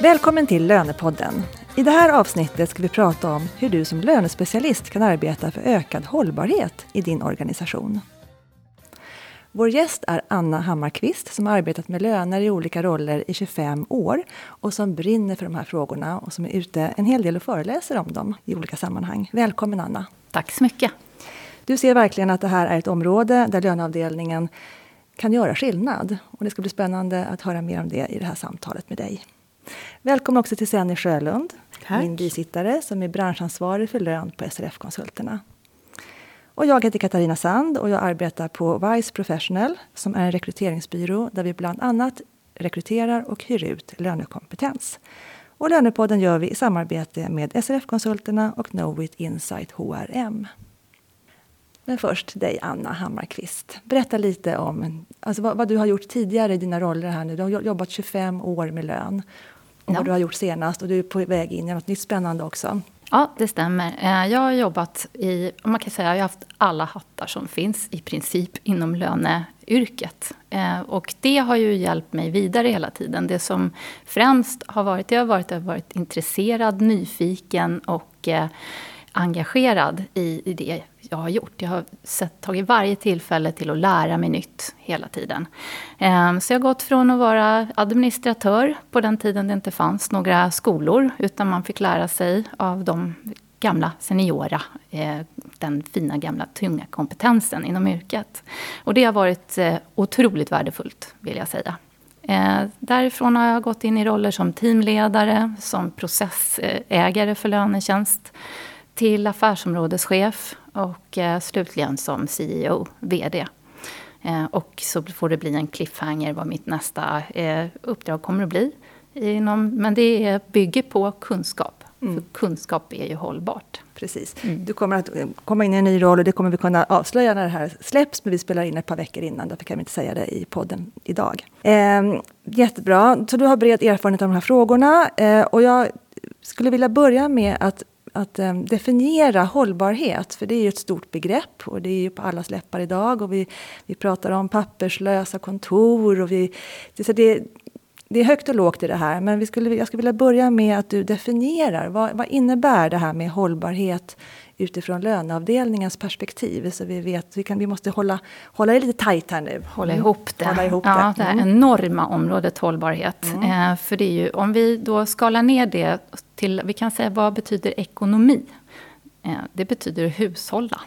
Välkommen till Lönepodden. I det här avsnittet ska vi prata om hur du som lönespecialist kan arbeta för ökad hållbarhet i din organisation. Vår gäst är Anna Hammarkvist som har arbetat med löner i olika roller i 25 år och som brinner för de här frågorna och som är ute en hel del och föreläser om dem i olika sammanhang. Välkommen Anna! Tack så mycket! Du ser verkligen att det här är ett område där löneavdelningen kan göra skillnad. Och det ska bli spännande att höra mer om det i det här samtalet med dig. Välkommen också till Senny Sjölund, Tack. min bisittare som är branschansvarig för lön på SRF-konsulterna. Och jag heter Katarina Sand och jag arbetar på Wise Professional som är en rekryteringsbyrå där vi bland annat rekryterar och hyr ut lönekompetens. Och Lönepodden gör vi i samarbete med SRF-konsulterna och Knowit Insight HRM. Men först dig, Anna Hammarkvist. Berätta lite om alltså vad, vad, du har gjort tidigare i dina roller här nu. Du har jobbat 25 år med lön. Och ja. vad du har gjort senast och du är på väg in i något nytt spännande också. Ja, det stämmer. Eh, jag har jobbat i, man kan säga, jag har haft alla hattar som finns i princip inom löneyrket. Eh, och det har ju hjälpt mig vidare hela tiden. Det som främst har varit, det har varit att jag har varit intresserad, nyfiken och eh, engagerad i, i det jag har gjort. Jag har sett, tagit varje tillfälle till att lära mig nytt hela tiden. Ehm, så jag har gått från att vara administratör på den tiden det inte fanns några skolor utan man fick lära sig av de gamla seniora, eh, den fina gamla tunga kompetensen inom yrket. Och det har varit eh, otroligt värdefullt vill jag säga. Eh, därifrån har jag gått in i roller som teamledare, som processägare för lönetjänst till affärsområdeschef och eh, slutligen som CEO, VD. Eh, och så får det bli en cliffhanger vad mitt nästa eh, uppdrag kommer att bli. Inom, men det bygger på kunskap. Mm. För kunskap är ju hållbart. Precis. Mm. Du kommer att komma in i en ny roll och det kommer vi kunna avslöja när det här släpps. Men vi spelar in ett par veckor innan, därför kan vi inte säga det i podden idag. Eh, jättebra. Så du har bred erfarenhet av de här frågorna. Eh, och jag skulle vilja börja med att att um, definiera hållbarhet, för det är ju ett stort begrepp och det är ju på allas läppar idag. Och vi, vi pratar om papperslösa kontor och vi, det, det, det är högt och lågt i det här, men vi skulle, jag skulle vilja börja med att du definierar. Vad, vad innebär det här med hållbarhet utifrån löneavdelningens perspektiv. Så vi vet, vi, kan, vi måste hålla, hålla det lite tajt här nu. Hålla ihop det. Hålla ihop ja, det. Mm. det enorma området hållbarhet. Mm. Eh, för det är ju, om vi då skalar ner det till, vi kan säga vad betyder ekonomi? Eh, det betyder hushålla.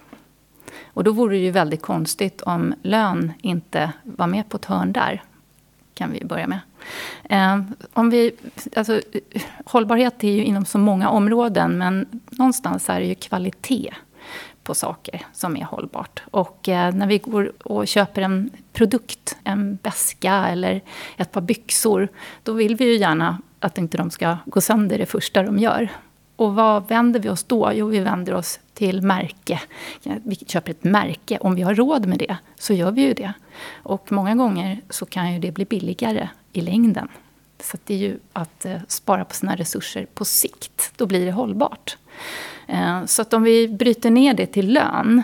Och då vore det ju väldigt konstigt om lön inte var med på ett hörn där. Kan vi börja med. Eh, om vi, alltså, hållbarhet är ju inom så många områden, men någonstans är det ju kvalitet på saker som är hållbart. Och eh, när vi går och köper en produkt, en väska eller ett par byxor, då vill vi ju gärna att inte de ska gå sönder det första de gör. Och vad vänder vi oss då? Jo, vi vänder oss till märke. Vi köper ett märke. Om vi har råd med det, så gör vi ju det. Och många gånger så kan ju det bli billigare i längden. Så det är ju att eh, spara på sina resurser på sikt. Då blir det hållbart. Eh, så att om vi bryter ner det till lön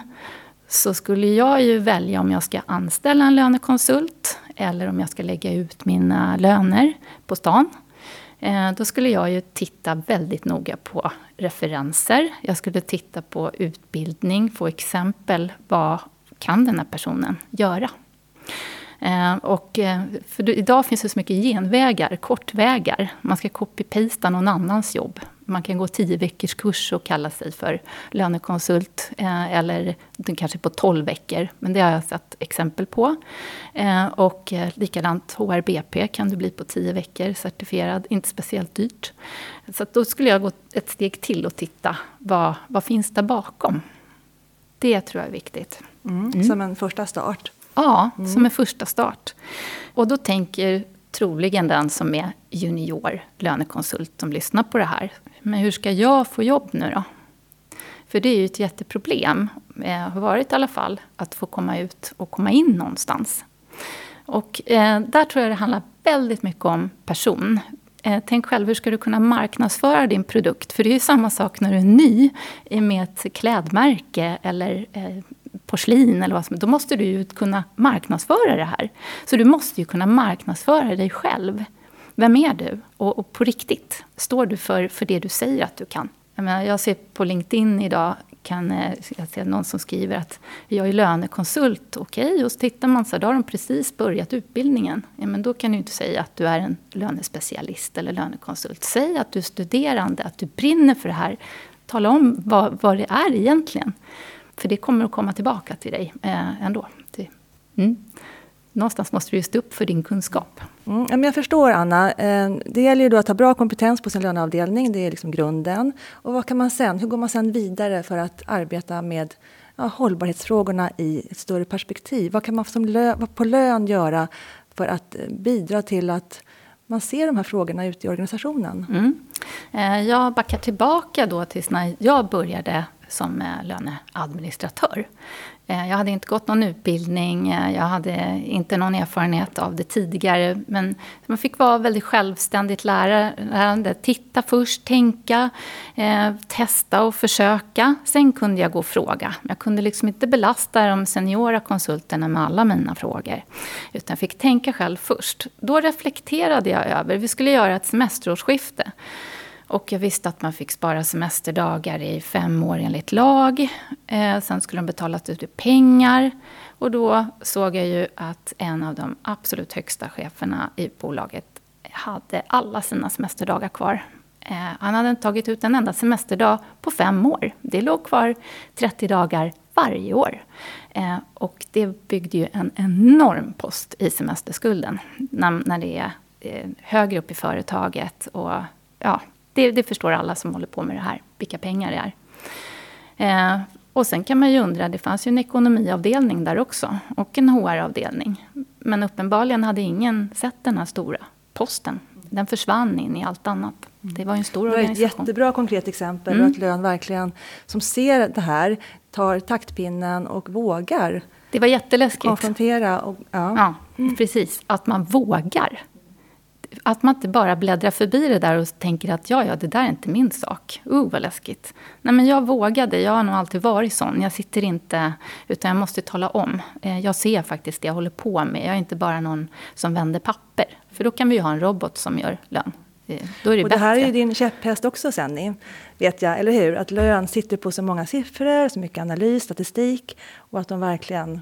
så skulle jag ju välja om jag ska anställa en lönekonsult eller om jag ska lägga ut mina löner på stan. Eh, då skulle jag ju titta väldigt noga på referenser. Jag skulle titta på utbildning, få exempel. Vad kan den här personen göra? Eh, och, eh, för idag finns det så mycket genvägar, kortvägar. Man ska copy-pasta någon annans jobb. Man kan gå tio veckors kurs och kalla sig för lönekonsult. Eh, eller kanske på tolv veckor, men det har jag sett exempel på. Och likadant HRBP kan du bli på tio veckor, certifierad. Inte speciellt dyrt. Så då skulle jag gå ett steg till och titta, vad, vad finns där bakom? Det tror jag är viktigt. Mm, mm. Som en första start. Ja, mm. som en första start. Och då tänker troligen den som är junior lönekonsult som lyssnar på det här. Men hur ska jag få jobb nu då? För det är ju ett jätteproblem, eh, har varit i alla fall, att få komma ut och komma in någonstans. Och eh, där tror jag det handlar väldigt mycket om person. Eh, tänk själv, hur ska du kunna marknadsföra din produkt? För det är ju samma sak när du är ny med ett klädmärke eller eh, porslin eller vad som Då måste du ju kunna marknadsföra det här. Så du måste ju kunna marknadsföra dig själv. vem är du? Och, och, på riktigt, står du för, för det du säger att du kan? Jag, menar, jag ser på LinkedIn idag, kan eh, jag ser någon som skriver att jag är lönekonsult. Okej, okay, och så tittar man så då har de precis börjat utbildningen. Ja, men då kan du inte säga att du är en lönespecialist eller lönekonsult. Säg att du är studerande, att du brinner för det här. Tala om vad, vad det är egentligen. För det kommer att komma tillbaka till dig eh, ändå. Mm någonstans måste du stå upp för din kunskap. Mm, jag förstår Anna. Eh, det gäller ju då att ha bra kompetens på sin löneavdelning, det är liksom grunden. Och vad kan man sen, hur går man sen vidare för att arbeta med ja, hållbarhetsfrågorna i ett större perspektiv? Vad kan man som lö, på lön göra för att eh, bidra till att man ser de här frågorna ute i organisationen? Mm. Jag backar tillbaka då tills när jag började som eh, löneadministratör. Eh, jag hade inte gått någon utbildning, eh, jag hade inte någon erfarenhet av det tidigare. Men man fick vara väldigt självständigt lärande. Titta först, tänka, eh, testa och försöka. Sen kunde jag gå och fråga. Jag kunde liksom inte belasta de seniora konsulterna med alla mina frågor. Utan jag fick tänka själv först. Då reflekterade jag över, vi skulle göra ett semesterårsskifte. Och jag visste att man fick spara semesterdagar i fem år enligt lag. Eh, sen skulle de betalas ut i pengar. Och då såg jag ju att en av de absolut högsta cheferna i bolaget hade alla sina semesterdagar kvar. Eh, han hade inte tagit ut en enda semesterdag på fem år. Det låg kvar 30 dagar varje år. Eh, och det byggde ju en enorm post i semesterskulden när, när det är eh, högre upp i företaget. Och ja, det, det, förstår alla som håller på med det här, vilka pengar det är. Eh, och sen kan man ju undra, det fanns ju en ekonomiavdelning där också och en HR-avdelning. Men uppenbarligen hade ingen sett den här stora posten. Den försvann in i allt annat. Det var en stor organisation. Det var ett jättebra konkret exempel mm. att Lön verkligen, som ser det här, tar taktpinnen och vågar. Det var jätteläskigt. Konfrontera. Och, ja. ja, precis. Att man vågar att man inte bara bläddrar förbi det där och tänker att ja, ja, det där är inte min sak. Uh, vad läskigt. Nej, men jag vågade. Jag har nog alltid varit sån. Jag sitter inte, utan jag måste tala om. Eh, jag ser faktiskt det jag håller på med. Jag är inte bara någon som vänder papper. För då kan vi ju ha en robot som gör lön. Eh, då är det och det här är ju din käpphäst också Senni, vet jag, eller hur? Att lön sitter på så många siffror, så mycket analys, statistik och att de verkligen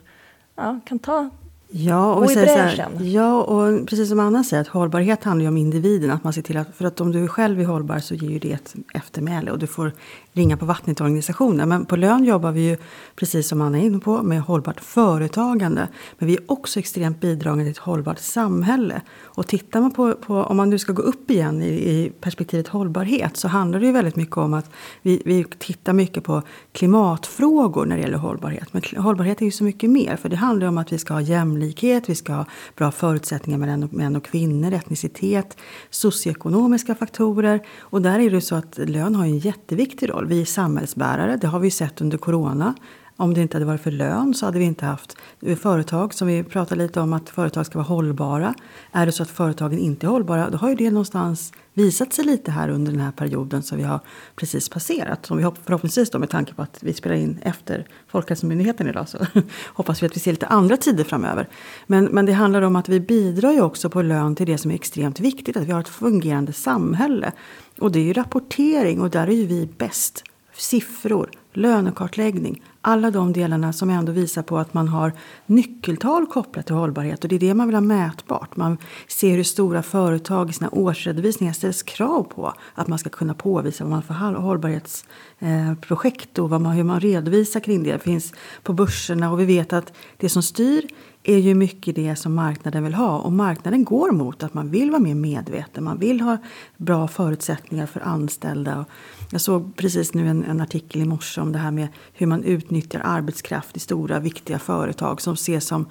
ja, kan ta Ja, och, vi säger så här, ja, och precis som Anna säger, att hållbarhet handlar ju om individen. Att man ser till att, för att om du själv är hållbar så ger ju det ett eftermäle och du får ringa på vattnet i organisationen. Men på lön jobbar vi ju, precis som Anna är inne på, med hållbart företagande. Men vi är också extremt bidragande till ett hållbart samhälle. Och tittar man på, på om man nu ska gå upp igen i, i, perspektivet hållbarhet så handlar det ju väldigt mycket om att vi, vi tittar mycket på klimatfrågor när det gäller hållbarhet. Men hållbarhet är ju så mycket mer, för det handlar om att vi ska ha jämlikhet, vi ska ha bra förutsättningar mellan män och kvinnor, etnicitet, socioekonomiska faktorer. Och där är det så att lön har en jätteviktig roll. Vi är samhällsbärare, det har vi sett under corona. Om det inte hade varit för lön så hade vi inte haft företag som vi pratar lite om att företag ska vara hållbara. Är det så att företagen inte är hållbara då har ju det någonstans visat sig lite här under den här perioden som vi har precis passerat. Som vi förhoppningsvis då med tanke på att vi spelar in efter Folkhälsomyndigheten idag så hoppas vi att vi ser lite andra tider framöver. Men, men det handlar om att vi bidrar ju också på lön till det som är extremt viktigt. Att vi har ett fungerande samhälle. Och det är ju rapportering och där är ju vi bäst. Siffror, lönekartläggning, alla de delarna som ändå visar på att man har nyckeltal kopplat till hållbarhet och det är det man vill ha mätbart. Man ser hur stora företag i sina årsredovisningar ställs krav på att man ska kunna påvisa vad man för hållbarhetsprojekt eh, och vad man, hur man redovisar kring det. Det finns på börserna och vi vet att det som styr är ju mycket det som marknaden vill ha. Och marknaden går mot att man vill vara mer medveten. Man vill ha bra förutsättningar för anställda. Jag såg precis nu en, en artikel i morse om det här med hur man utnyttjar arbetskraft i stora viktiga företag som ses som,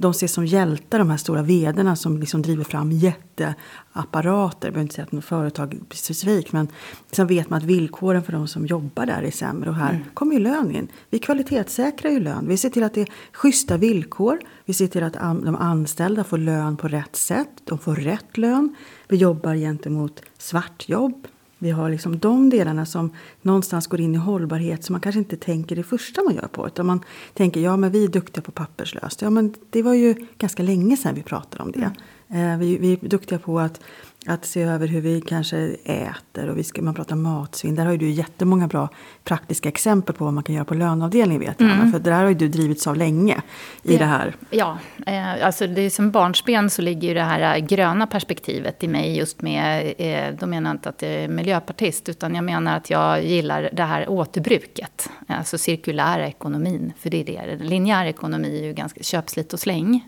de ses som hjältar, de här stora vederna som liksom driver fram jätteapparater. Jag behöver inte säga att något företag specifikt men sen vet man att villkoren för de som jobbar där är sämre. Och här mm. kommer ju lön in. Vi kvalitetssäkrar ju lön. Vi ser till att det är schyssta villkor. Vi ser till att de anställda får lön på rätt sätt. De får rätt lön. Vi jobbar gentemot svartjobb. Vi har liksom de delarna som någonstans går in i hållbarhet som man kanske inte tänker det första man gör på. Utan man tänker, ja men vi är duktiga på papperslöst. Ja men det var ju ganska länge sedan vi pratade om det. Eh, vi, vi är duktiga på att att se över hur vi kanske äter och vi ska, man pratar matsvinn. Där har ju du jättemånga bra praktiska exempel på vad man kan göra på löneavdelningen vet jag. Mm. För det där har ju du drivits av länge i det, det här. Ja, eh, alltså det är som barnsben så ligger ju det här eh, gröna perspektivet i mig just med, eh, då menar jag inte att jag är miljöpartist, utan jag menar att jag gillar det här återbruket. Alltså cirkulära ekonomin, för det är det. Linjär ekonomi är ju ganska köp, slit och släng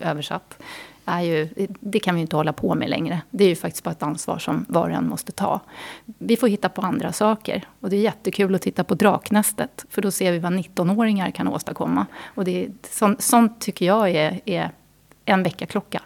översatt är ju, det kan vi inte hålla på med längre. Det är ju faktiskt bara ett ansvar som var och en måste ta. Vi får hitta på andra saker. Och det är jättekul att titta på Draknästet. För då ser vi vad 19-åringar kan åstadkomma. Och det sånt, sånt tycker jag är, är en väckarklocka.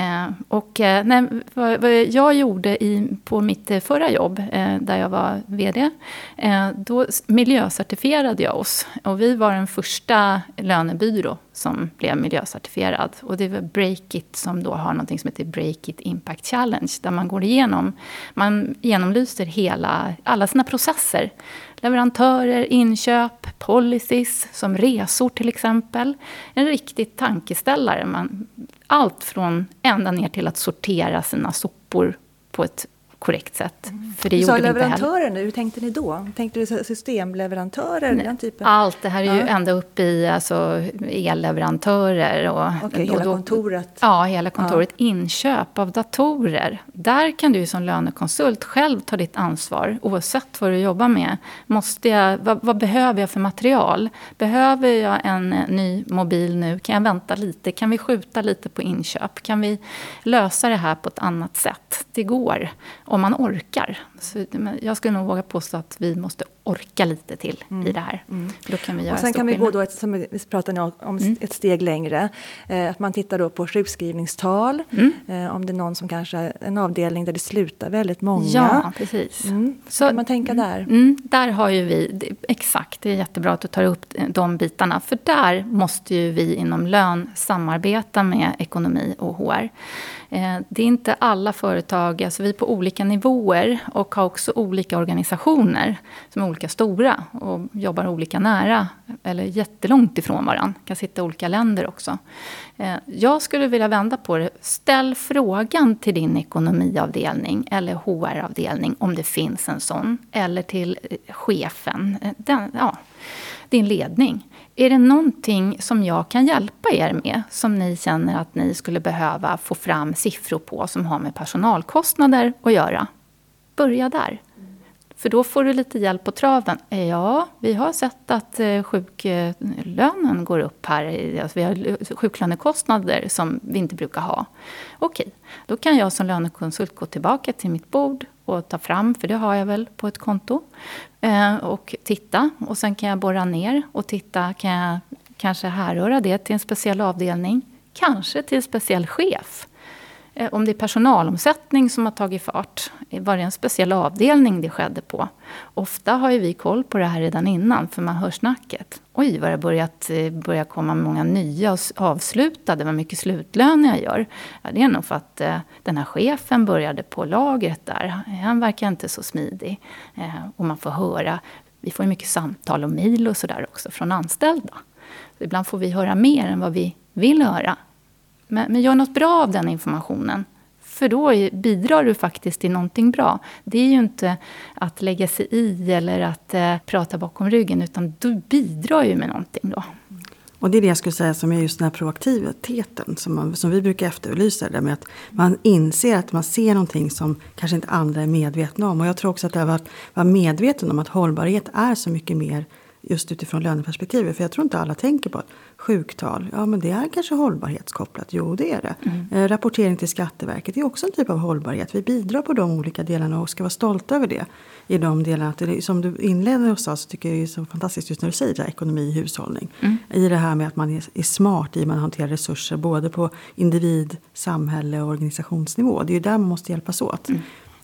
Eh, och, eh, nej, vad, vad, jag gjorde i, på mitt eh, förra jobb, eh, där jag var VD, eh, då miljöcertifierade jag oss. Och vi var den första lönebyrå som blev miljöcertifierad. Och det var Breakit som då har något som heter Breakit Impact Challenge, där man går igenom, man genomlyser hela, alla sina processer. Leverantörer, inköp, policies, som resor till exempel. En riktig tankeställare. Man allt från ända ner till att sortera sina sopor på ett korrekt sätt. Mm. För det du sa leverantörer nu, hur tänkte ni då? Tänkte du systemleverantörer? Nej, den typen? Allt, det här är ja. ju ända upp i alltså, elleverantörer. Och, okay, hela då, kontoret? Ja, hela kontoret. Ja. Inköp av datorer. Där kan du som lönekonsult själv ta ditt ansvar, oavsett vad du jobbar med. Måste jag, vad, vad behöver jag för material? Behöver jag en ny mobil nu? Kan jag vänta lite? Kan vi skjuta lite på inköp? Kan vi lösa det här på ett annat sätt? Det går om man orkar. Så jag skulle nog våga påstå att vi måste orka lite till mm. i det här. Mm. Då kan vi göra och sen kan vi gå då, ett, som vi pratade om, mm. ett steg längre. Eh, att man tittar då på sjukskrivningstal. Mm. Eh, om det är någon som kanske, en avdelning där det slutar väldigt många. Ja, precis. Mm. Så kan man tänka mm. där? Mm. Där har ju vi, det, exakt, det är jättebra att du tar upp de bitarna. För där måste ju vi inom lön samarbeta med ekonomi och HR. Eh, det är inte alla företag, alltså vi är på olika nivåer och har också olika organisationer som är olika stora och jobbar olika nära eller jättelångt ifrån varandra. kan sitta i olika länder också. Eh, jag skulle vilja vända på det. Ställ frågan till din ekonomiavdelning eller HR-avdelning om det finns en sån. Eller till chefen, eh, den, ja, din ledning. Är det någonting som jag kan hjälpa er med som ni känner att ni skulle behöva få fram siffror på som har med personalkostnader att göra? Börja där. För då får du lite hjälp på traven. Ja, vi har sett att eh, sjuklönen går upp här. Alltså vi har sjuklönekostnader som vi inte brukar ha. Okej, då kan jag som lönekonsult gå tillbaka till mitt bord och ta fram, för det har jag väl på ett konto. Eh, och titta. Och sen kan jag borra ner och titta. Kan jag kanske härröra det till en speciell avdelning? Kanske till en speciell chef. Eh, om det är personalomsättning som har tagit fart, eh, var det en speciell avdelning det skedde på? Ofta har ju vi koll på det här redan innan, för man hör snacket. Oj, vad det börjat eh, komma många nya och avslutade, vad mycket slutlön jag gör. Ja, det är nog för att eh, den här chefen började på lagret där. Han verkar inte så smidig. Eh, och man får höra, vi får ju mycket samtal och mejl och sådär också från anställda. Så ibland får vi höra mer än vad vi vill höra. Men, men gör något bra av den informationen. För då bidrar du faktiskt till någonting bra. Det är ju inte att lägga sig i eller att eh, prata bakom ryggen, utan du bidrar ju med någonting då. Och det är det jag skulle säga som är just den här proaktiviteten som, man, som vi brukar efterlysa. Det med att man inser att man ser någonting som kanske inte andra är medvetna om. Och jag tror också att det är att vara medveten om att hållbarhet är så mycket mer just utifrån löneperspektivet. För jag tror inte alla tänker på att sjuktal, ja men det är kanske hållbarhetskopplat. Jo det är det. Mm. Eh, rapportering till Skatteverket är också en typ av hållbarhet. Vi bidrar på de olika delarna och ska vara stolta över det. I de delarna. Att som du inledde och sa så tycker jag det är så fantastiskt just när du säger det, ekonomi, hushållning. Mm. I det här med att man är, är smart i hur man hanterar resurser både på individ, samhälle och organisationsnivå. Det är ju där man måste hjälpas åt. Mm.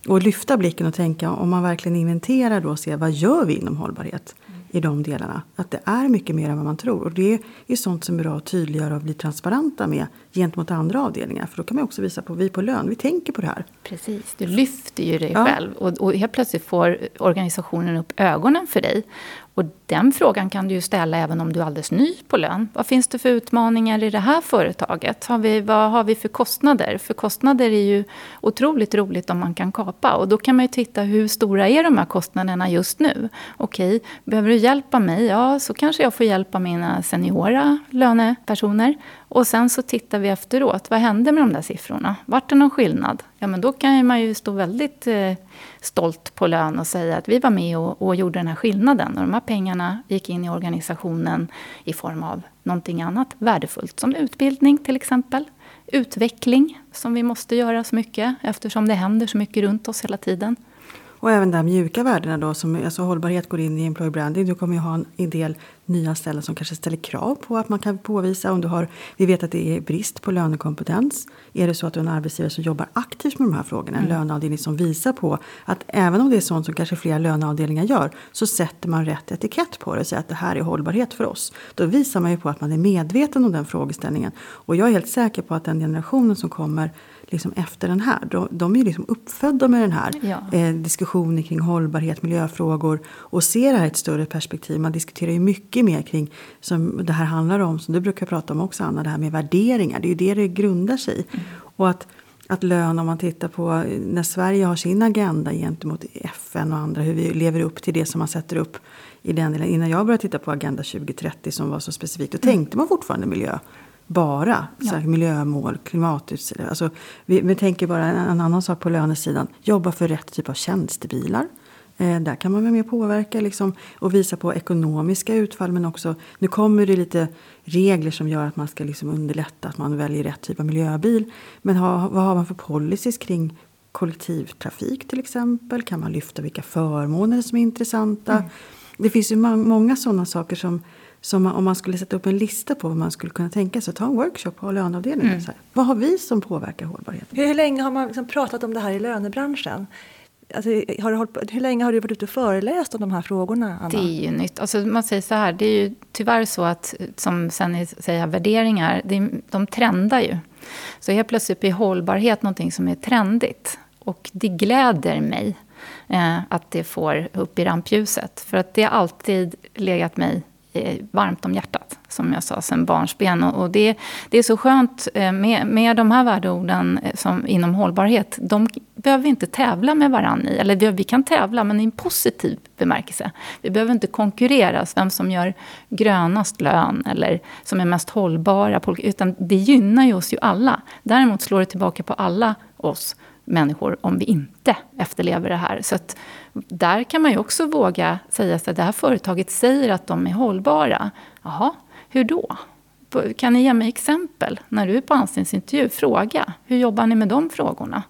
Och lyfta blicken och tänka om man verkligen inventerar då och ser vad gör vi inom hållbarhet i de delarna. Att det är mycket mer än vad man tror. Och det är sånt som är bra att tydliggöra och bli transparenta med gentemot andra avdelningar. För då kan man också visa på, vi på lön, vi tänker på det här. Precis, du lyfter ju dig ja. själv och, och helt plötsligt får organisationen upp ögonen för dig. Och den frågan kan du ju ställa även om du är alldeles ny på lön. Vad finns det för utmaningar i det här företaget? Har vi, vad har vi för kostnader? För kostnader är ju otroligt roligt om man kan kapa. Och då kan man ju titta hur stora är de här kostnaderna just nu? Okej, behöver du hjälp av mig? Ja, så kanske jag får hjälp av mina seniora lönepersoner. Och sen så tittar vi efteråt. Vad hände med de där siffrorna? Vart det någon skillnad? Ja, men då kan man ju stå väldigt eh, stolt på lön och säga att vi var med och, och, gjorde den här skillnaden. Och de här pengarna gick in i organisationen i form av någonting annat värdefullt. Som utbildning till exempel. Utveckling som vi måste göra så mycket eftersom det händer så mycket runt oss hela tiden. Och även de mjuka värdena då, som alltså hållbarhet går in i employer branding. Du kommer ju ha en del nyanställda som kanske ställer krav på att man kan påvisa om du har, vi vet att det är brist på lönekompetens. Är det så att du är en arbetsgivare som jobbar aktivt med de här frågorna, en mm. löneavdelning som visar på att även om det är sånt som kanske flera löneavdelningar gör, så sätter man rätt etikett på det och säger att det här är hållbarhet för oss. Då visar man ju på att man är medveten om den frågeställningen. Och jag är helt säker på att den generationen som kommer liksom efter den här. De, de är ju liksom uppfödda med den här ja. eh, diskussionen kring hållbarhet, miljöfrågor och ser det här i ett större perspektiv. Man diskuterar ju mycket mer kring, som det här handlar om, som du brukar prata om också Anna, det här med värderingar. Det är ju det det grundar sig i. Mm. Och att, att lön, om man tittar på när Sverige har sin agenda gentemot FN och andra, hur vi lever upp till det som man sätter upp i den delen. Innan jag började titta på Agenda 2030 som var så specifikt, då mm. tänkte man fortfarande miljö bara ja. så här, miljömål, klimatutsläpp. Alltså, vi, vi tänker bara en, en, annan sak på lönesidan. Jobba för rätt typ av tjänstebilar. Eh, där kan man vara med och påverka liksom, och visa på ekonomiska utfall. Men också, nu kommer det lite regler som gör att man ska liksom underlätta att man väljer rätt typ av miljöbil. Men ha, vad har man för policies kring kollektivtrafik till exempel? Kan man lyfta vilka förmåner som är intressanta? Mm. Det finns ju många sådana saker som som om man skulle sätta upp en lista på vad man skulle kunna tänka sig. Ta en workshop på löneavdelningen. Mm. Så här. Vad har vi som påverkar hållbarhet? Hur, hur länge har man liksom pratat om det här i lönebranschen? Alltså, har du hållit, hur länge har du varit ute och föreläst om de här frågorna? Anna? Det är ju nytt. Alltså, man säger så här, det är ju tyvärr så att, som sen säger värderingar, det, de trendar ju. Så helt plötsligt blir hållbarhet någonting som är trendigt. Och det gläder mig eh, att det får upp i rampljuset. För att det har alltid legat mig Eh, varmt om hjärtat, som jag sa, sen barnsben. Och det, det är så skönt eh, med, med de här värdeorden eh, som, inom hållbarhet. De behöver vi inte tävla med varandra i. Eller vi kan tävla, men i en positiv bemärkelse. Vi behöver inte konkurrera, vem som gör grönast lön eller som är mest hållbara. Utan det gynnar ju oss ju alla. Däremot slår det tillbaka på alla oss människor om vi inte efterlever det här. Så att där kan man ju också våga säga att det här företaget säger att de är hållbara. Jaha, hur då? Kan ni ge mig exempel? När du är på anställningsintervju, fråga. Hur jobbar ni med de frågorna?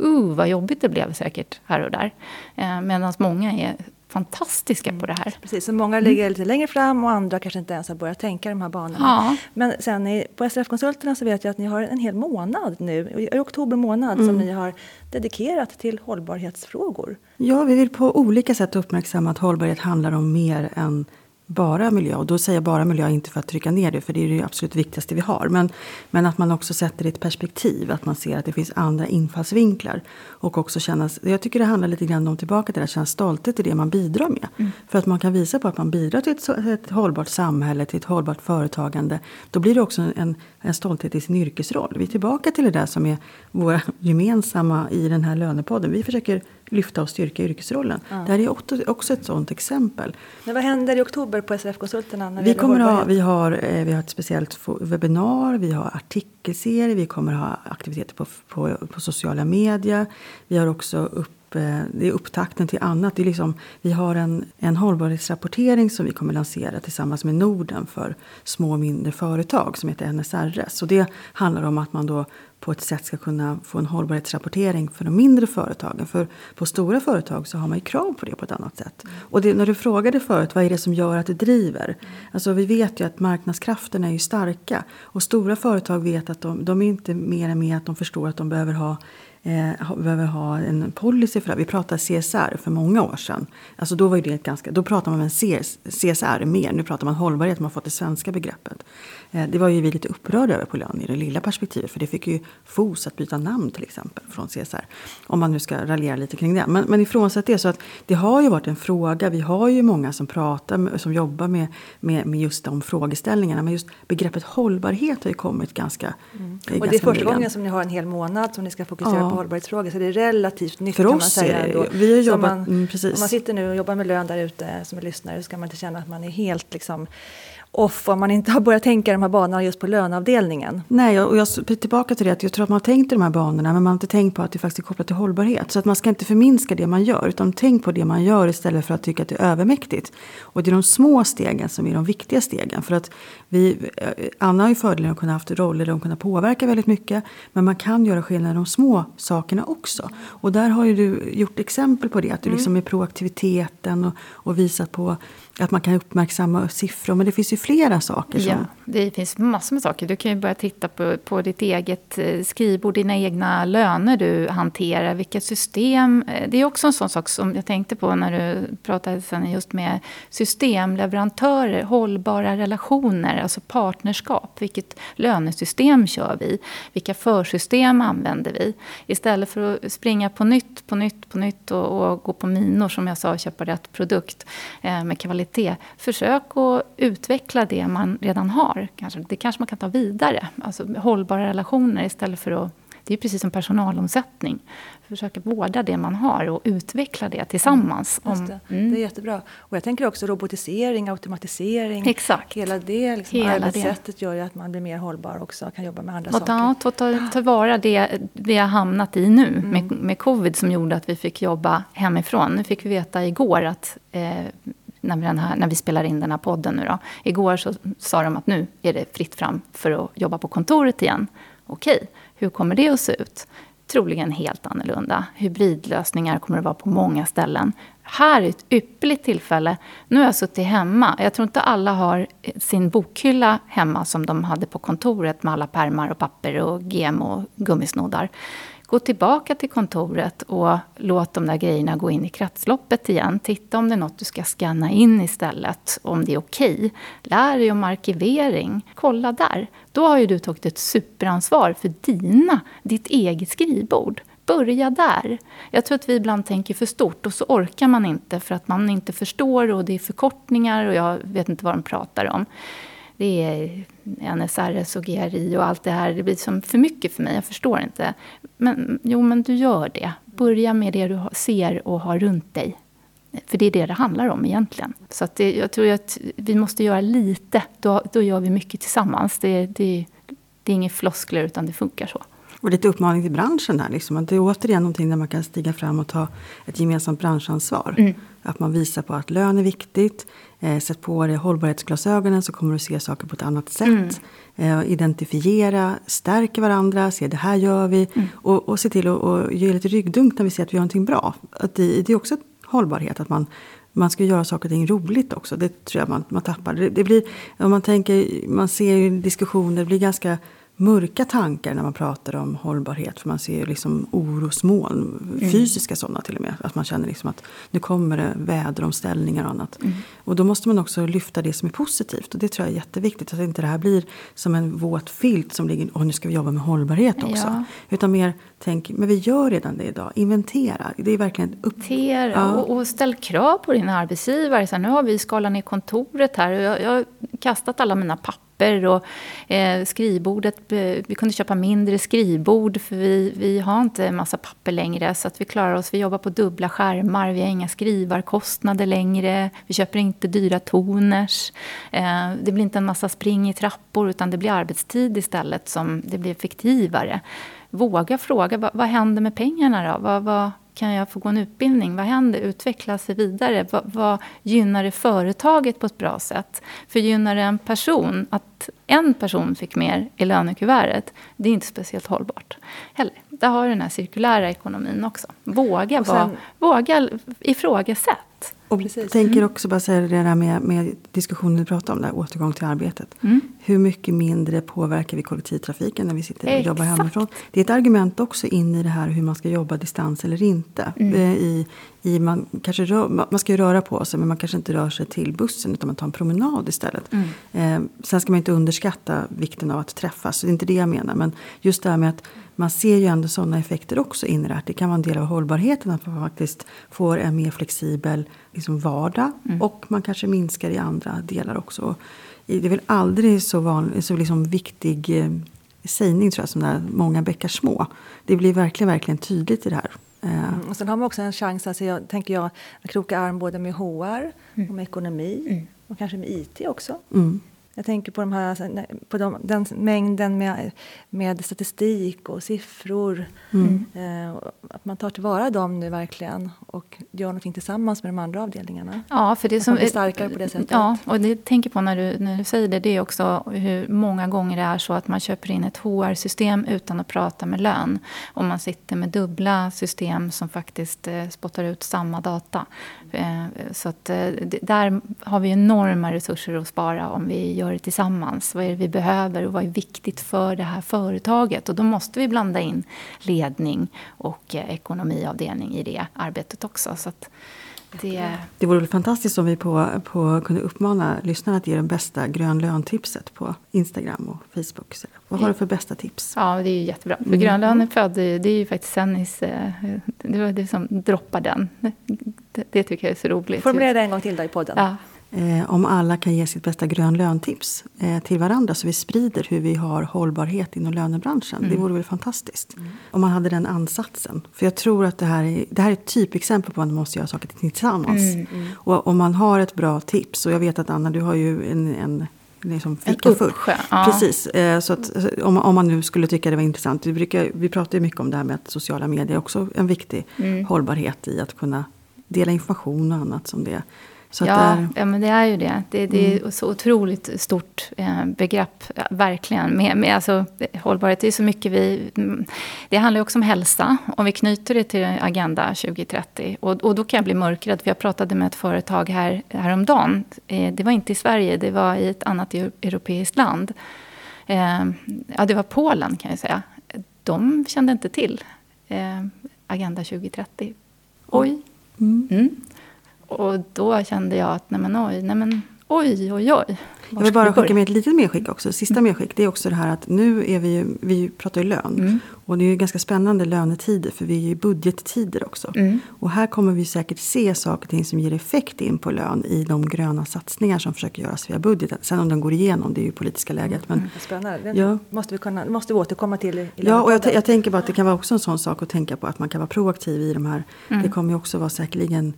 Uh, vad jobbigt det blev säkert här och där. Eh, Medan många är fantastiska på det här. Precis, så många ligger lite längre fram och andra kanske inte ens har börjat tänka de här banorna. Ja. Men sen i, på SRF-konsulterna så vet jag att ni har en hel månad nu, i oktober månad, mm. som ni har dedikerat till hållbarhetsfrågor. Ja, vi vill på olika sätt uppmärksamma att hållbarhet handlar om mer än bara miljö. Och då säger jag bara miljö inte för att trycka ner det, för det är det absolut viktigaste vi har. Men, men att man också sätter det i ett perspektiv, att man ser att det finns andra infallsvinklar. Och också känna, jag tycker det handlar lite grann om tillbaka till att känna stolthet i det man bidrar med. Mm. För att man kan visa på att man bidrar till ett, ett hållbart samhälle, till ett hållbart företagande. Då blir det också en, en stolthet i sin yrkesroll. Vi är tillbaka till det där som är våra gemensamma i den här lönepodden. Vi försöker lyfta och styrka yrkesrollen. Ja. Det här är också ett sådant exempel. Men vad händer i oktober på SRF-konsulterna? Vi, kommer ha, vi, har, eh, vi har ett speciellt webbinar, vi har artikelserie, vi kommer ha aktiviteter på, på, på sociala medier. Vi har också upp Eh, det är upptakten till annat. Det är liksom, vi har en, en hållbarhetsrapportering som vi kommer lansera tillsammans med Norden för små och mindre företag som heter NSRS. Och det handlar om att man då på ett sätt ska kunna få en hållbarhetsrapportering för de mindre företagen. För på stora företag så har man ju krav på det på ett annat sätt. Och det, när du frågade förut, vad är det som gör att det driver? Alltså vi vet ju att marknadskrafterna är ju starka. Och stora företag vet att de, de är inte mer än med att de förstår att de behöver ha eh, behöver ha en policy för det. Vi pratade CSR för många år sedan. Alltså då, var det ett ganska, då pratade man om CSR mer. Nu pratar man hållbarhet, man har fått det svenska begreppet. Eh, det var ju vi lite upprörda över på lön i det lilla perspektivet. För det fick ju FOS att byta namn till exempel från CSR. Om man nu ska raljera lite kring det. Men, men ifrånsett det så att det har ju varit en fråga. Vi har ju många som pratar, som jobbar med, med, med just de frågeställningarna. Men just begreppet hållbarhet har ju kommit ganska mm. Och ganska det är första nyligen. gången som ni har en hel månad som ni ska fokusera ja. på hållbarhetsfrågor. Så det är relativt nytt För kan man säga. Ändå. Vi har jobbat, man, mm, precis. Om man sitter nu och jobbar med lön där ute som är lyssnare så ska man inte känna att man är helt liksom off om man inte har börjat tänka de här banorna just på löneavdelningen. Nej, och jag tillbaka till det att jag tror att man har tänkt i de här banorna men man har inte tänkt på att det faktiskt är kopplat till hållbarhet. Så att man ska inte förminska det man gör utan tänk på det man gör istället för att tycka att det är övermäktigt. Och det är de små stegen som är de viktiga stegen. För att vi, eh, Anna har ju fördelen att kunna haft roller där hon kunna påverka väldigt mycket. Men man kan göra skillnad i de små sakerna också. Och där har ju du gjort exempel på det. Att du mm. liksom är proaktiviteten och, och visat på att man kan uppmärksamma siffror. Men det finns ju flera saker. Som... Ja, det finns massor med saker. Du kan ju börja titta på, på ditt eget eh, skrivbord, dina egna löner du hanterar, vilka system. Eh, det är också en sån sak som jag tänkte på när du pratade sen just med systemleverantörer, hållbara relationer, alltså partnerskap. Vilket lönesystem kör vi? Vilka försystem använder vi? Istället för att springa på nytt, på nytt, på nytt och, och gå på minor, som jag sa, och köpa rätt produkt eh, med kvalitet kvalitet. Försök att utveckla det man redan har. Kanske, det kanske man kan ta vidare. Alltså hållbara relationer istället för att... Det är precis som personalomsättning. Försöka vårda det man har och utveckla det tillsammans. Mm, det. Mm. det. är jättebra. Och jag tänker också robotisering, automatisering. Exakt. Hela det liksom, Hela arbetssättet det. gör ju att man blir mer hållbar också. Kan jobba med andra och saker. Ja, ta, ta, ta vara det vi har hamnat i nu mm. med, med covid som gjorde att vi fick jobba hemifrån. Nu fick vi veta igår att eh, när vi, här, när vi spelar in den här podden nu då. Igår så sa de att nu är det fritt fram för att jobba på kontoret igen. Okej, hur kommer det att se ut? Troligen helt annorlunda. Hybridlösningar kommer det vara på många ställen. Här är ett ypperligt tillfälle. Nu har jag suttit hemma. Jag tror inte alla har sin bokhylla hemma som de hade på kontoret med alla pärmar och papper och gem och gummisnoddar. Gå tillbaka till kontoret och låt de där grejerna gå in i kretsloppet igen. Titta om det är något du ska scanna in istället, om det är okej. Okay. Lär dig om arkivering. Kolla där. Då har ju du tagit ett superansvar för dina, ditt eget skrivbord. Börja där. Jag tror att vi ibland tänker för stort och så orkar man inte för att man inte förstår och det är förkortningar och jag vet inte vad de pratar om det är NSRS och GRI och allt det här. Det blir som för mycket för mig, jag förstår inte. Men jo, men du gör det. Börja med det du ser och har runt dig. För det är det det handlar om egentligen. Så att det, jag tror att vi måste göra lite, då, då gör vi mycket tillsammans. Det, det, det är inget floskler utan det funkar så. Och lite uppmaning till branschen där. Liksom. Det är återigen någonting där man kan stiga fram och ta ett gemensamt branschansvar. Mm. Att man visar på att lön är viktigt. Eh, sätt på dig hållbarhetsglasögonen så kommer du se saker på ett annat sätt. Mm. Eh, identifiera, stärka varandra, se det här gör vi. Mm. Och, och se till att ge lite ryggdunk när vi ser att vi gör någonting bra. Att det, det är också hållbarhet, att man man ska göra saker och ting roligt också. Det tror jag man, man tappar. Det, det blir, om man tänker, man ser ju diskussioner, det blir ganska mörka tankar när man pratar om hållbarhet. För man ser liksom orosmoln, mm. fysiska sådana till och med. Att man känner liksom att nu kommer det väderomställningar och annat. Mm. Och då måste man också lyfta det som är positivt. Och det tror jag är jätteviktigt. Att inte det här blir som en våt filt som ligger, åh nu ska vi jobba med hållbarhet också. Ja. Utan mer tänk, men vi gör redan det idag. Inventera. Det är verkligen upp... Inventera ja. och, och, ställ krav på din arbetsgivare. Så här, nu har vi skalat ner kontoret här. Jag, jag har kastat alla mina papper papper och eh, skrivbordet. Eh, vi kunde köpa mindre skrivbord för vi, vi har inte en massa papper längre så att vi klarar oss. Vi jobbar på dubbla skärmar, vi har inga skrivarkostnader längre. Vi köper inte dyra toners. Eh, det blir inte en massa spring i trappor utan det blir arbetstid istället som det blir effektivare. Våga fråga, vad, vad händer med pengarna då? Vad, vad, kan jag få gå en utbildning? Vad händer? Utveckla sig vidare? Vad, vad gynnar det företaget på ett bra sätt? För gynnar det en person att en person fick mer i lönekuvertet, det är inte speciellt hållbart. Heller. Där har du den här cirkulära ekonomin också. Våga, sen, vara, våga ifrågasätt. Och Precis. tänker mm. också bara säga det där med, med diskussionen du pratade om, där, återgång till arbetet. Mm. Hur mycket mindre påverkar vi kollektivtrafiken när vi sitter och Exakt. jobbar hemifrån? Det är ett argument också in i det här hur man ska jobba distans eller inte. Mm. Eh, I, i man, kanske rör, man ska ju röra på sig men man kanske inte rör sig till bussen utan man tar en promenad istället. Mm. Eh, sen ska man inte underskatta vikten av att träffas, så det är inte det jag menar. Men just det här med att man ser ju ändå sådana effekter också in i det här. Det kan vara en del av hållbarheten att man faktiskt får en mer flexibel liksom vardag. Mm. Och man kanske minskar i andra delar också. Det är väl aldrig så, vanlig, så liksom viktig eh, sägning tror jag som där många bäckar små. Det blir verkligen, verkligen tydligt i det här. Mm. Och sen har man också en chans, alltså jag, tänker jag, att kroka arm både med HR mm. och med ekonomi. Mm. Och kanske med IT också. Mm. Jag tänker på, de här, alltså, på de, den mängden med, med statistik och siffror. Mm. Eh, att man tar tillvara dem nu verkligen och gör någonting tillsammans med de andra avdelningarna. Ja, för det att som, man blir starkare på det sättet. Ja, och det jag tänker på när du, när du säger det, det är också hur många gånger det är så att man köper in ett HR-system utan att prata med lön. Och man sitter med dubbla system som faktiskt eh, spottar ut samma data. Eh, så att, eh, där har vi enorma resurser att spara om vi gör det tillsammans. Vad är det vi behöver och vad är viktigt för det här företaget? Och då måste vi blanda in ledning och eh, ekonomiavdelning i det arbetet också. Så att, det... det vore väl fantastiskt om vi på, på kunde uppmana lyssnarna att ge det bästa grön lön-tipset på Instagram och Facebook. Så vad har du för bästa tips? Ja, det är jättebra. För mm. grön lön är född, det är ju faktiskt Sennis, det var det som droppar den. Det, det, tycker jag är så roligt. Formulera det en gång till då i podden. Ja. Eh, om alla kan ge sitt bästa grön löntips eh, till varandra så vi sprider hur vi har hållbarhet inom lönebranschen. Mm. Det vore väl fantastiskt. Mm. Om man hade den ansatsen. För jag tror att det här är, det här är ett typexempel på att man måste göra saker tillsammans. Mm. mm. Och om man har ett bra tips, och jag vet att Anna du har ju en, en liksom fika för. Ja. Precis. Eh, så att, om, om man nu skulle tycka det var intressant. Vi, brukar, vi pratar ju mycket om det här med att sociala medier är också en viktig mm. hållbarhet i att kunna dela information och annat som det. Så ja, där... ja, men det är ju det. Det, det mm. är så otroligt stort eh, begrepp, verkligen. Med, med, alltså, hållbarhet, det är så mycket vi... Det handlar också om hälsa, om vi knyter det till Agenda 2030. Och, och då kan jag bli mörkrädd, för jag pratade med ett företag här, häromdagen. Eh, det var inte i Sverige, det var i ett annat europeiskt land. Eh, ja, det var Polen kan jag säga. De kände inte till Agenda 2030. Oj. Mm. Mm. Och då kände jag att, nej men oj, nej men oj, oj, oj. Jag vill bara skicka med ett litet medskick också. Sista mm. medskick. Det är också det här att nu är vi ju, vi pratar ju lön. Mm. Och det är ju ganska spännande lönetider. För vi är ju i budgettider också. Mm. Och här kommer vi säkert se saker och ting som ger effekt in på lön. I de gröna satsningar som försöker göras via budgeten. Sen om den går igenom, det är ju politiska läget. Men, mm. Spännande. Det ja. måste, vi kunna, måste vi återkomma till. I, ja, och jag, jag, tänker bara att det kan vara också en sån sak att tänka på. Att man kan vara proaktiv i de här. Mm. Det kommer ju också vara säkerligen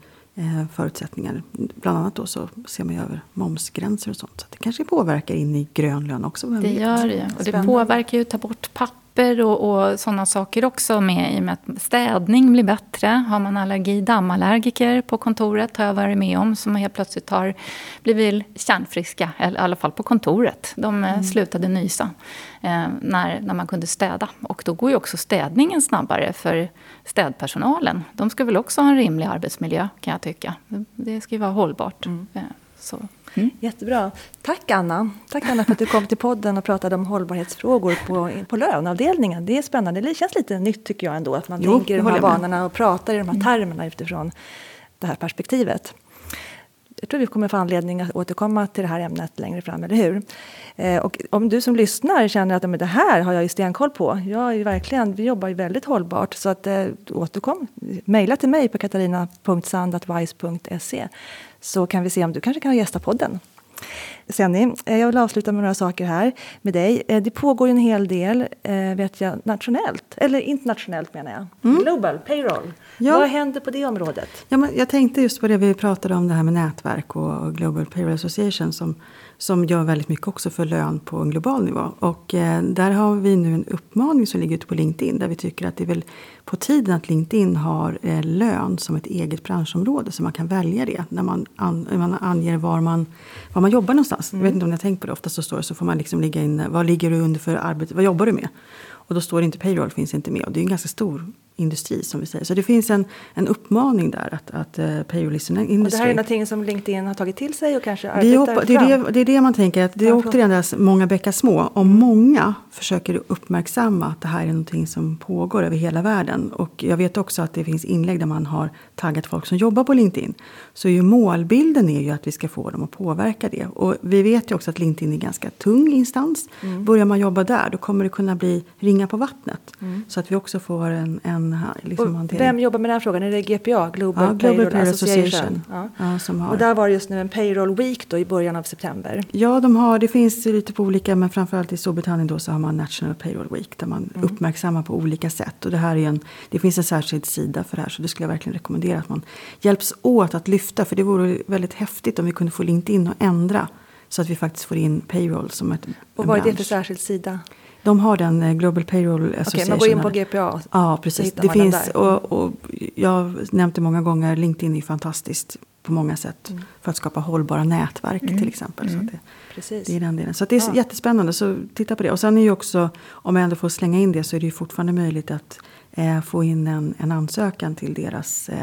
förutsättningar. Bland annat då så ser man ju över momsgränser och sånt. Så det kanske påverkar in i grön lön också. Det gör det. Och det påverkar ju att ta bort papper och, och sådana saker också med i och med att städning blir bättre. Har man allergi, dammallergiker på kontoret har jag varit med om som helt plötsligt har blivit kärnfriska, i alla fall på kontoret. De eh, mm. slutade nysa eh, när, när man kunde städa. Och då går ju också städningen snabbare för städpersonalen. De ska väl också ha en rimlig arbetsmiljö kan jag tycka. Det ska ju vara hållbart. Mm. Så. Mm. Jättebra. Tack Anna. Tack Anna för att du kom till podden och pratade om hållbarhetsfrågor på, på löneavdelningen. Det är spännande. Det känns lite nytt tycker jag ändå. Att man jo, tänker i de här banorna och pratar i de här mm. termerna utifrån det här perspektivet jag tror vi kommer få anledning att återkomma till det här ämnet längre fram, eller hur? Eh, och om du som lyssnar känner att men det här har jag ju stenkoll på. Jag är verkligen, vi jobbar ju väldigt hållbart. Så att, eh, återkom. Mejla till mig på katarina.sand.wise.se så kan vi se om du kanske kan gästa podden. Senni, eh, jag vill avsluta med några saker här med dig. Eh, det pågår en hel del, eh, vet jag, nationellt, eller internationellt menar jag. Mm. Global payroll. Ja. Vad händer på det området? Ja, men jag tänkte just på det vi pratade om, det här med nätverk och Global Payroll Association som, som gör väldigt mycket också för lön på en global nivå. Och eh, där har vi nu en uppmaning som ligger ute på LinkedIn där vi tycker att det är väl på tiden att LinkedIn har eh, lön som ett eget branschområde så man kan välja det när man, an, man anger var man, var man jobbar någonstans. Mm. Jag vet inte om ni har tänkt på det, ofta så står det så får man liksom ligga in, vad ligger du under för arbete, vad jobbar du med? Och då står det inte payroll, finns inte med. Och det är en ganska stor industri som vi säger. Så det finns en, en uppmaning där att, att uh, payroll is an industry. Och det här är någonting som LinkedIn har tagit till sig och kanske arbetar hoppa, det, är det, det är det man tänker, att det är återigen där många bäckar små. Om mm. många försöker uppmärksamma att det här är någonting som pågår över hela världen. Och jag vet också att det finns inlägg där man har taggat folk som jobbar på LinkedIn. Så ju målbilden är ju att vi ska få dem att påverka det. Och vi vet ju också att LinkedIn är en ganska tung instans. Mm. Börjar man jobba där då kommer det kunna bli ringa på vattnet. Mm. Så att vi också får en, en liksom Vem jobbar med den här frågan? Är det GPA, Global, ja, Global Payroll, Payroll Association? Association. Ja. Ja, som har. Och där var det just nu en Payroll Week då i början av september. Ja, de har, det finns lite på olika, men framförallt i Storbritannien då så har man National Payroll Week där man mm. uppmärksammar på olika sätt. Och det här är en, det finns en särskild sida för det här så det skulle jag verkligen rekommendera att man hjälps åt att lyfta. För det vore väldigt häftigt om vi kunde få LinkedIn att ändra så att vi faktiskt får in payroll som ett Och vad är det för särskild sida? De har den eh, Global Payroll Association. Okej, man går in på GPA? Ja, precis. Det finns, och, och, jag har nämnt det många gånger, LinkedIn är fantastiskt på många sätt mm. för att skapa hållbara nätverk mm. till exempel. Mm. Så det, Precis. det är den delen. Så det är ja. jättespännande, så titta på det. Och sen är ju också, om jag ändå får slänga in det, så är det ju fortfarande möjligt att eh, få in en, en ansökan till deras eh,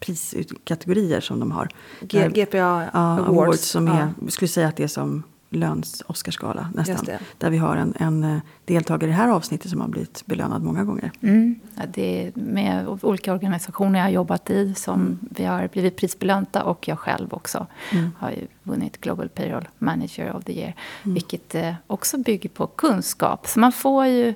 priskategorier som de har. G GPA ja, Awards. Awards som är, ja. skulle säga att det är som Löns Oscarsgala nästan. Där vi har en, en, eh, deltagare i det här avsnittet som har blivit belönad många gånger. Mm. Ja, det är med olika organisationer jag har jobbat i som mm. vi har blivit prisbelönta och jag själv också mm. har ju vunnit Global Payroll Manager of the Year. Mm. Vilket eh, också bygger på kunskap. Så man får ju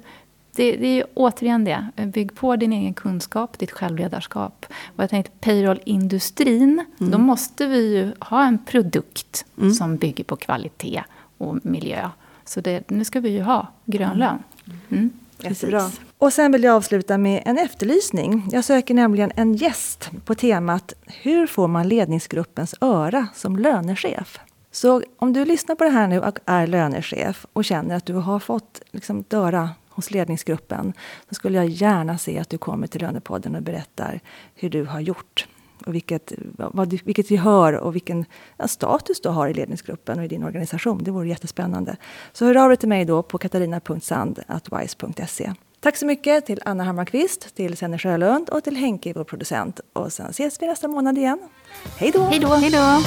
det, det, är återigen det. Bygg på din egen kunskap, ditt självledarskap. Och jag tänkte payroll-industrin, mm. då måste vi ju ha en produkt mm. som bygger på kvalitet och miljö. Så det, nu ska vi ju ha grönlön. Mm. Jättebra. Och sen vill jag avsluta med en efterlysning. Jag söker nämligen en gäst på temat Hur får man ledningsgruppens öra som lönechef? Så om du lyssnar på det här nu och är lönechef och känner att du har fått liksom, öra hos ledningsgruppen, så skulle jag gärna se att du kommer till Lönepodden och berättar hur du har gjort och vilket, vad, vilket gehör och vilken ja, status du har i ledningsgruppen och i din organisation. Det vore jättespännande. Så hör av dig till mig då på katarina.sand.wise.se. Tack så mycket till Anna Hammarkvist, till Senne Sjölund och till Henke, vår producent. Och sen ses vi nästa månad igen. Hej då! Hej då!